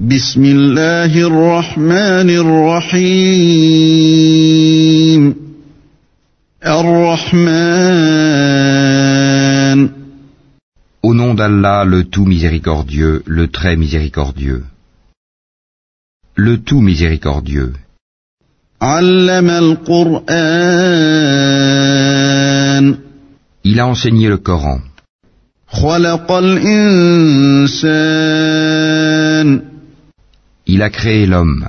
بسم الله الرحمن الرحيم الرحمن Au nom d'Allah, le tout miséricordieux, le très miséricordieux. Le tout miséricordieux. علم القرآن Il a enseigné le Coran. خلق الإنسان Il a créé l'homme.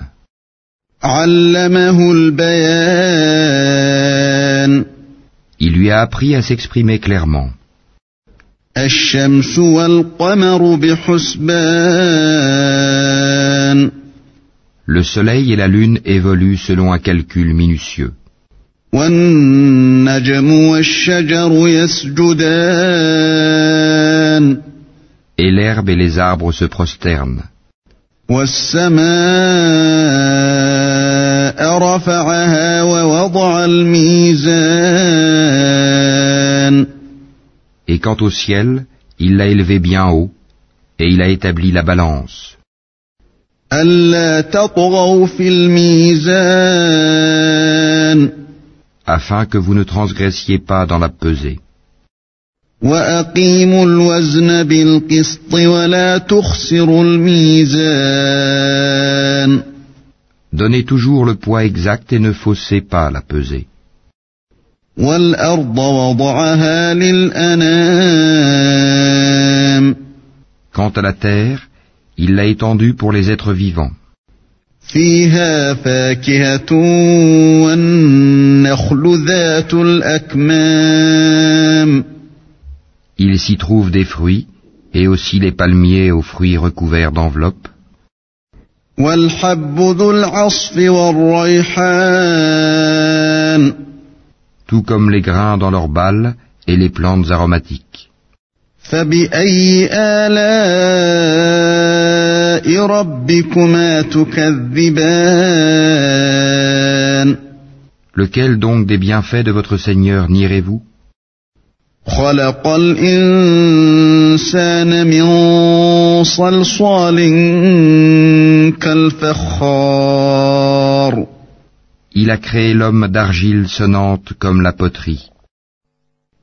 Il lui a appris à s'exprimer clairement. Le soleil et la lune évoluent selon un calcul minutieux. Et l'herbe et les arbres se prosternent. والسماء رفعها ووضع الميزان Et quant au ciel, il l'a élevé bien haut, et il a établi la balance, ألا تطغوا في الميزان afin que vous ne transgressiez pas dans la pesée. وأقيموا الوزن بالقسط ولا تخسروا الميزان Donnez toujours le poids exact et ne faussez pas la pesée. والأرض وضعها للأنام Quant à la terre, il l'a étendue pour les êtres vivants. فيها فاكهة والنخل ذات الأكمام Il s'y trouve des fruits, et aussi les palmiers aux fruits recouverts d'enveloppes. Tout comme les grains dans leurs balles et les plantes aromatiques. Lequel donc des bienfaits de votre Seigneur nierez-vous? خلق الإنسان من صلصال كالفخار Il a créé l'homme d'argile sonnante comme la poterie,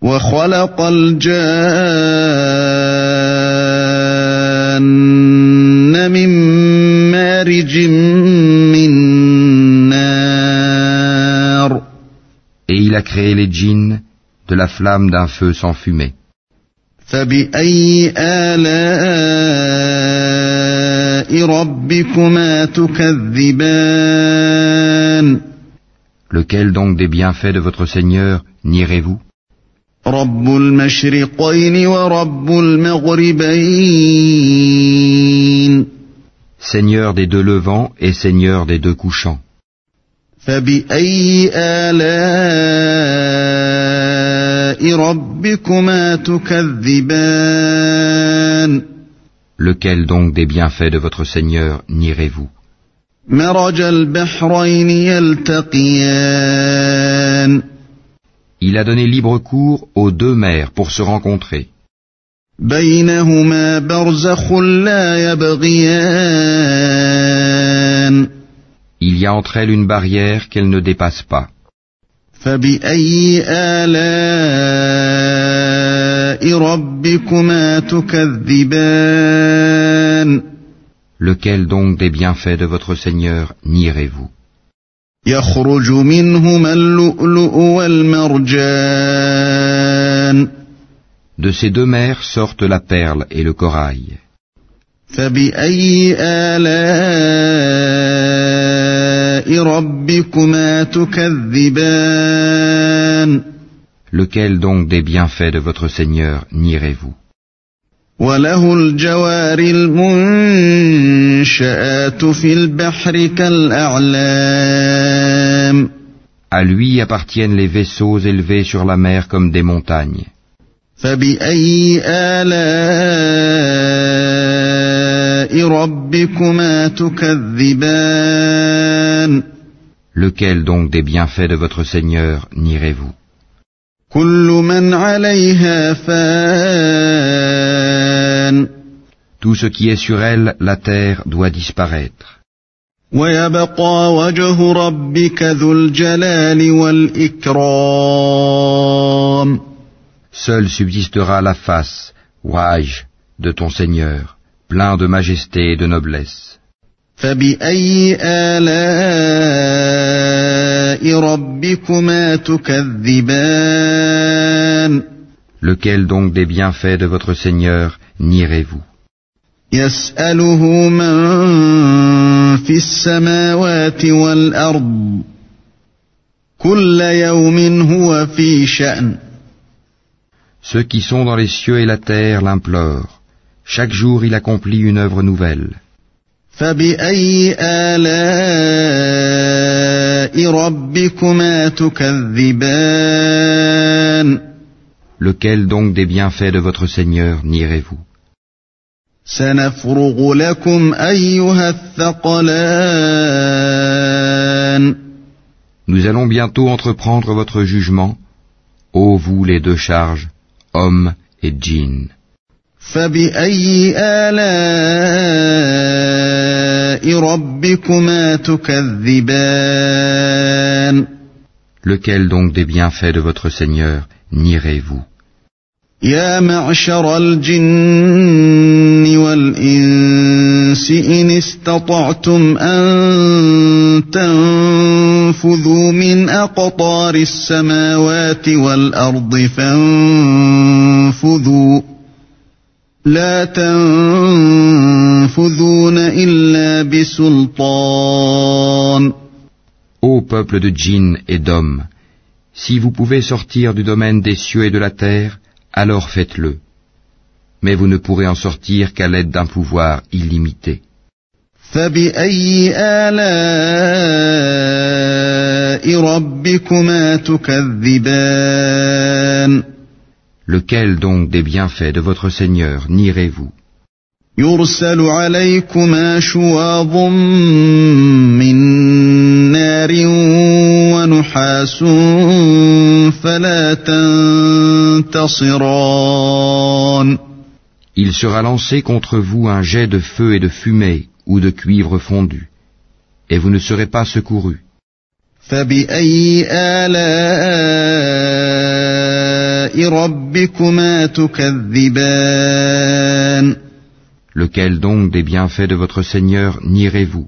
وخلق الجان من مارج من نار et il a créé les djinns de la flamme d'un feu sans fumée. Lequel donc des bienfaits de votre Seigneur nierez-vous? Seigneur des deux levants et Seigneur des deux couchants. Lequel donc des bienfaits de votre Seigneur nierez-vous? Il a donné libre cours aux deux mers pour se rencontrer. Il y a entre elles une barrière qu'elles ne dépassent pas. فبأي آلاء ربكما تكذبان Lequel donc des bienfaits de votre Seigneur nierez-vous يخرج منهما اللؤلؤ والمرجان De ces deux mers sortent la perle et le corail. فبأي آلاء ربكما تكذبان Lequel donc des bienfaits de votre Seigneur nierez-vous وله الجوار المنشآت في البحر كالأعلام À lui appartiennent les vaisseaux élevés sur la mer comme des montagnes. فبأي آلاء ربكما تكذبان Lequel donc des bienfaits de votre Seigneur nierez-vous? Tout ce qui est sur elle, la terre, doit disparaître. Seule subsistera la face, Waj, de ton Seigneur, plein de majesté et de noblesse. Lequel donc des bienfaits de votre Seigneur nierez-vous? Ceux qui sont dans les cieux et la terre l'implorent. Chaque jour il accomplit une œuvre nouvelle. Lequel donc des bienfaits de votre Seigneur nierez-vous? Nous allons bientôt entreprendre votre jugement, ô vous les deux charges, hommes et djinns. فبأي آلاء ربكما تكذبان Lequel donc des bienfaits de votre Seigneur nierez-vous يا معشر الجن والإنس إن استطعتم أن تنفذوا من أقطار السماوات والأرض فانفذوا لا تنفذون إلا بسلطان Ô peuple de djinns et d'hommes, si vous pouvez sortir du domaine des cieux et de la terre, alors faites-le. Mais vous ne pourrez en sortir qu'à l'aide d'un pouvoir illimité. فبأي آلاء ربكما تكذبان Lequel donc des bienfaits de votre Seigneur nierez-vous يرسل عليكما شواظ من نار ونحاس فلا تنتصران Il sera lancé contre vous un jet de feu et de fumée ou de cuivre fondu, et vous ne serez pas secourus. فبأي آلاء ربكما تكذبان Lequel donc des bienfaits de votre Seigneur nierez-vous?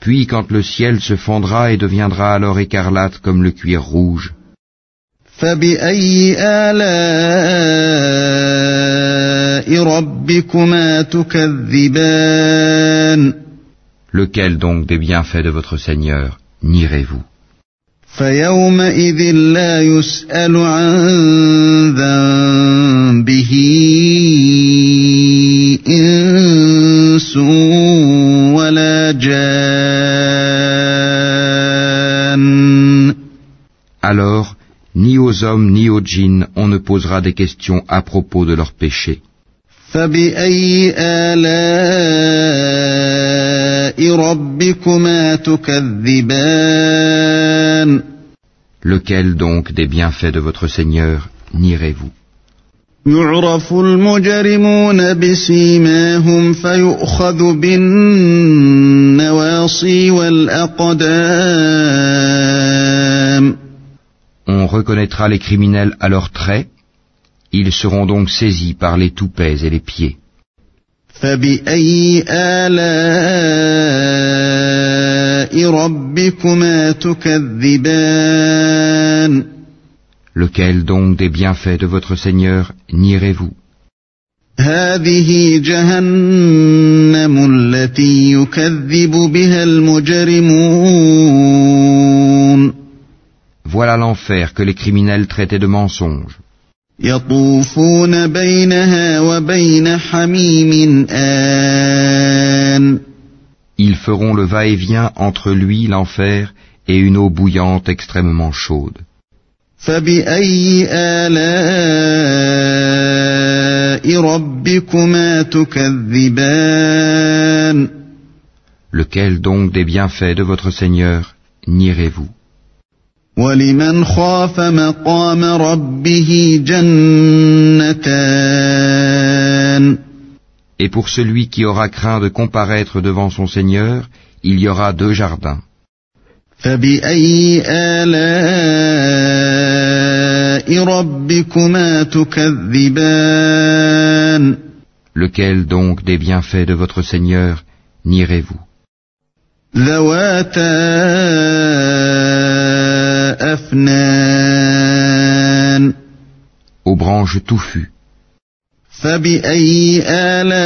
Puis quand le ciel se fondra et deviendra alors écarlate comme le cuir rouge, Lequel donc des bienfaits de votre Seigneur nierez-vous? Alors, ni aux hommes ni aux djinns on ne posera des questions à propos de leurs péchés. فبأي آلاء ربكما تكذبان Lequel donc des bienfaits de votre Seigneur nierez-vous يعرف المجرمون بسيماهم فيؤخذ بالنواصي والأقدام On reconnaîtra les criminels à leurs traits, ils seront donc saisis par les toupets et les pieds. Lequel donc des bienfaits de votre Seigneur nierez-vous? Voilà l'enfer que les criminels traitaient de mensonge. يطوفون بينها وبين حميم آن Ils feront le va-et-vient entre lui, l'enfer, et une eau bouillante extrêmement chaude. فبأي آلاء ربكما تكذبان Lequel donc des bienfaits de votre Seigneur nierez-vous ولمن خاف مقام ربه جنتان Et pour celui qui aura craint de comparaître devant son Seigneur, il y aura deux jardins. فبأي آلاء ربكما تكذبان Lequel donc des bienfaits de votre Seigneur nierez-vous ذواتا أفنان Aux branches touffues. فبأي آلاء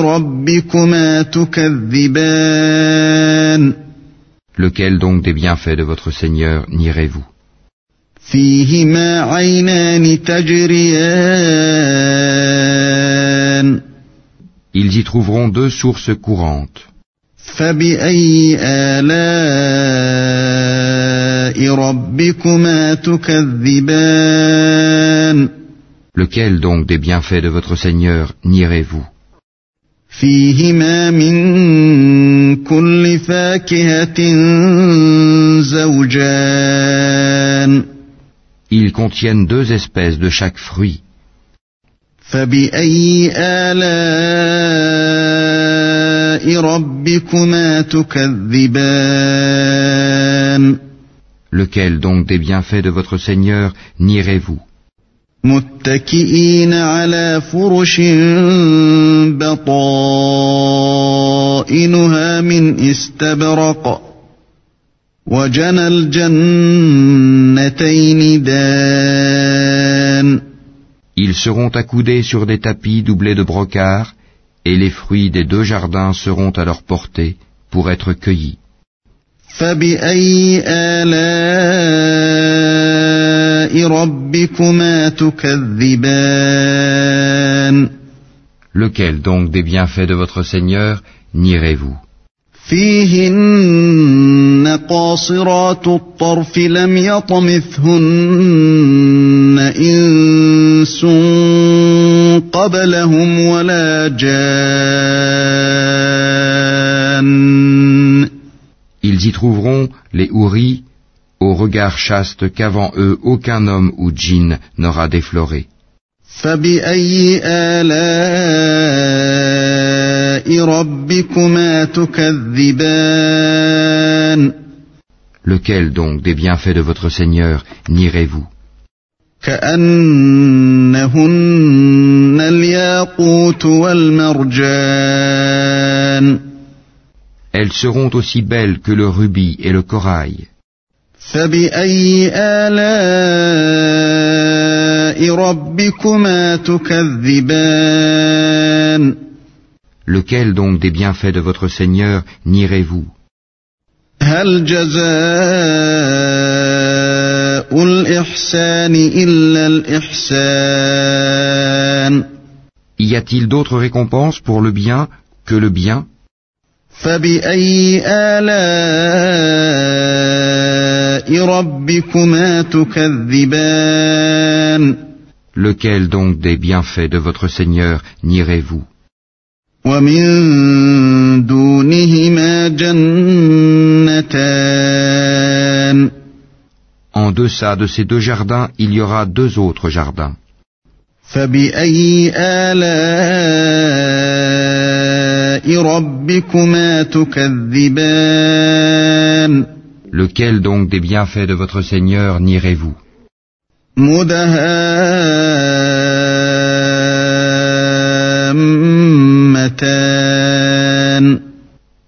ربكما تكذبان Lequel donc des bienfaits de votre Seigneur nierez-vous فيهما عينان تجريان Ils y trouveront deux sources courantes. فبأي آلاء ربكما تكذبان Lequel donc des bienfaits de votre Seigneur nierez-vous فيهما من كل فاكهة زوجان Ils contiennent deux espèces de chaque fruit. فبأي آلاء ربكما تكذبان Lequel donc des bienfaits de votre Seigneur nierez-vous متكئين على فرش بطائنها من استبرق وجنى الجنتين دان Ils seront accoudés sur des tapis doublés de brocart, et les fruits des deux jardins seront à leur portée pour être cueillis. Lequel donc des bienfaits de votre Seigneur nierez-vous? قبلهم ولا جان Ils y trouveront les houris au regard chaste qu'avant eux aucun homme ou djinn n'aura défloré. فبأي آلاء ربكما تكذبان Lequel donc des bienfaits de votre Seigneur nierez-vous كأنهن الياقوت والمرجان Elles seront aussi belles que le rubis et le corail. فبأي آلاء ربكما تكذبان Lequel donc des bienfaits de votre Seigneur nierez-vous هل جزاء الإحسان إلا الإحسان Y a-t-il d'autres récompenses pour le bien que le bien فبأي آلاء ربكما تكذبان Lequel donc des bienfaits de votre Seigneur nierez-vous ومن دونهما جنتان En deçà de ces deux jardins, il y aura deux autres jardins. Lequel donc des bienfaits de votre Seigneur nirez-vous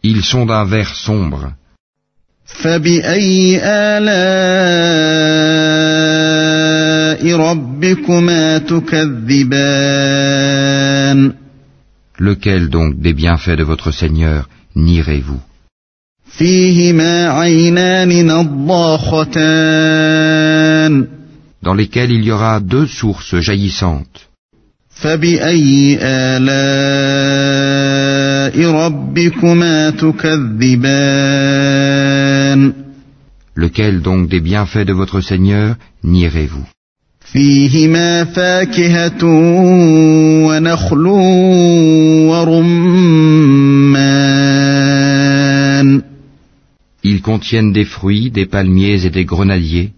Ils sont d'un vert sombre. فبأي آلاء ربكما تكذبان Lequel donc des bienfaits de votre Seigneur nierez-vous فيهما عينان نضاختان Dans lesquels il y aura deux sources jaillissantes. فبأي آلاء ربكما تكذبان Lequel donc des bienfaits de votre Seigneur nierez-vous فيهما فاكهة ونخل ورمان Ils contiennent des fruits, des palmiers et des grenadiers.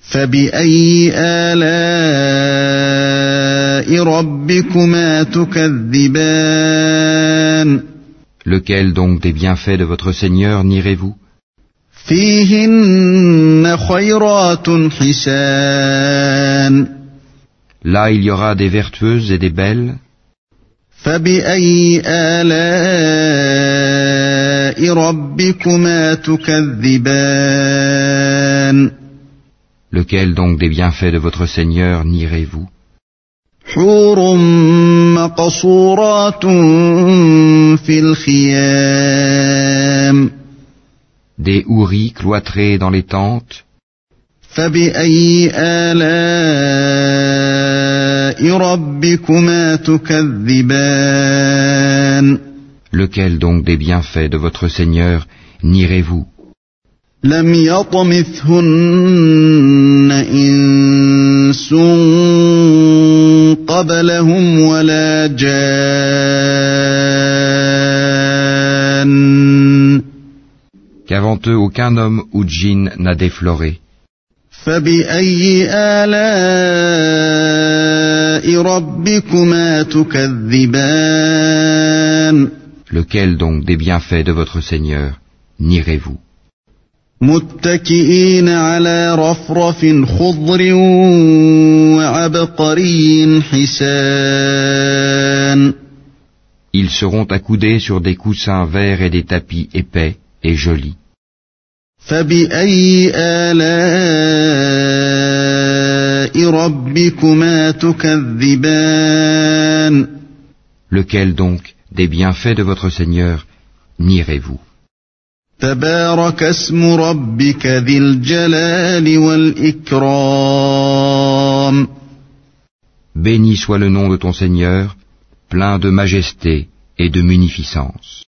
فبأي آلاء ربكما تكذبان Lequel donc des bienfaits de votre Seigneur nirez-vous Là il y aura des vertueuses et des belles. Lequel donc des bienfaits de votre Seigneur nirez-vous حور مقصورات في الخيام Des houris cloîtrés dans les tentes. فبأي آلاء ربكما تكذبان Lequel donc des bienfaits de votre Seigneur nierez-vous لم يطمثهن إنس قبلهم ولا جان Qu'avant eux aucun homme ou djinn n'a défloré. فبأي آلاء ربكما تكذبان Lequel donc des bienfaits de votre Seigneur nierez-vous متكئين على رفرف خضر وعبقري حسان Ils seront accoudés sur des coussins verts et des tapis épais et jolis. فبأي آلاء ربكما تكذبان Lequel donc des bienfaits de votre Seigneur nierez-vous تبارك اسم ربك ذي الجلال والإكرام Béni soit le nom de ton Seigneur, plein de majesté et de munificence.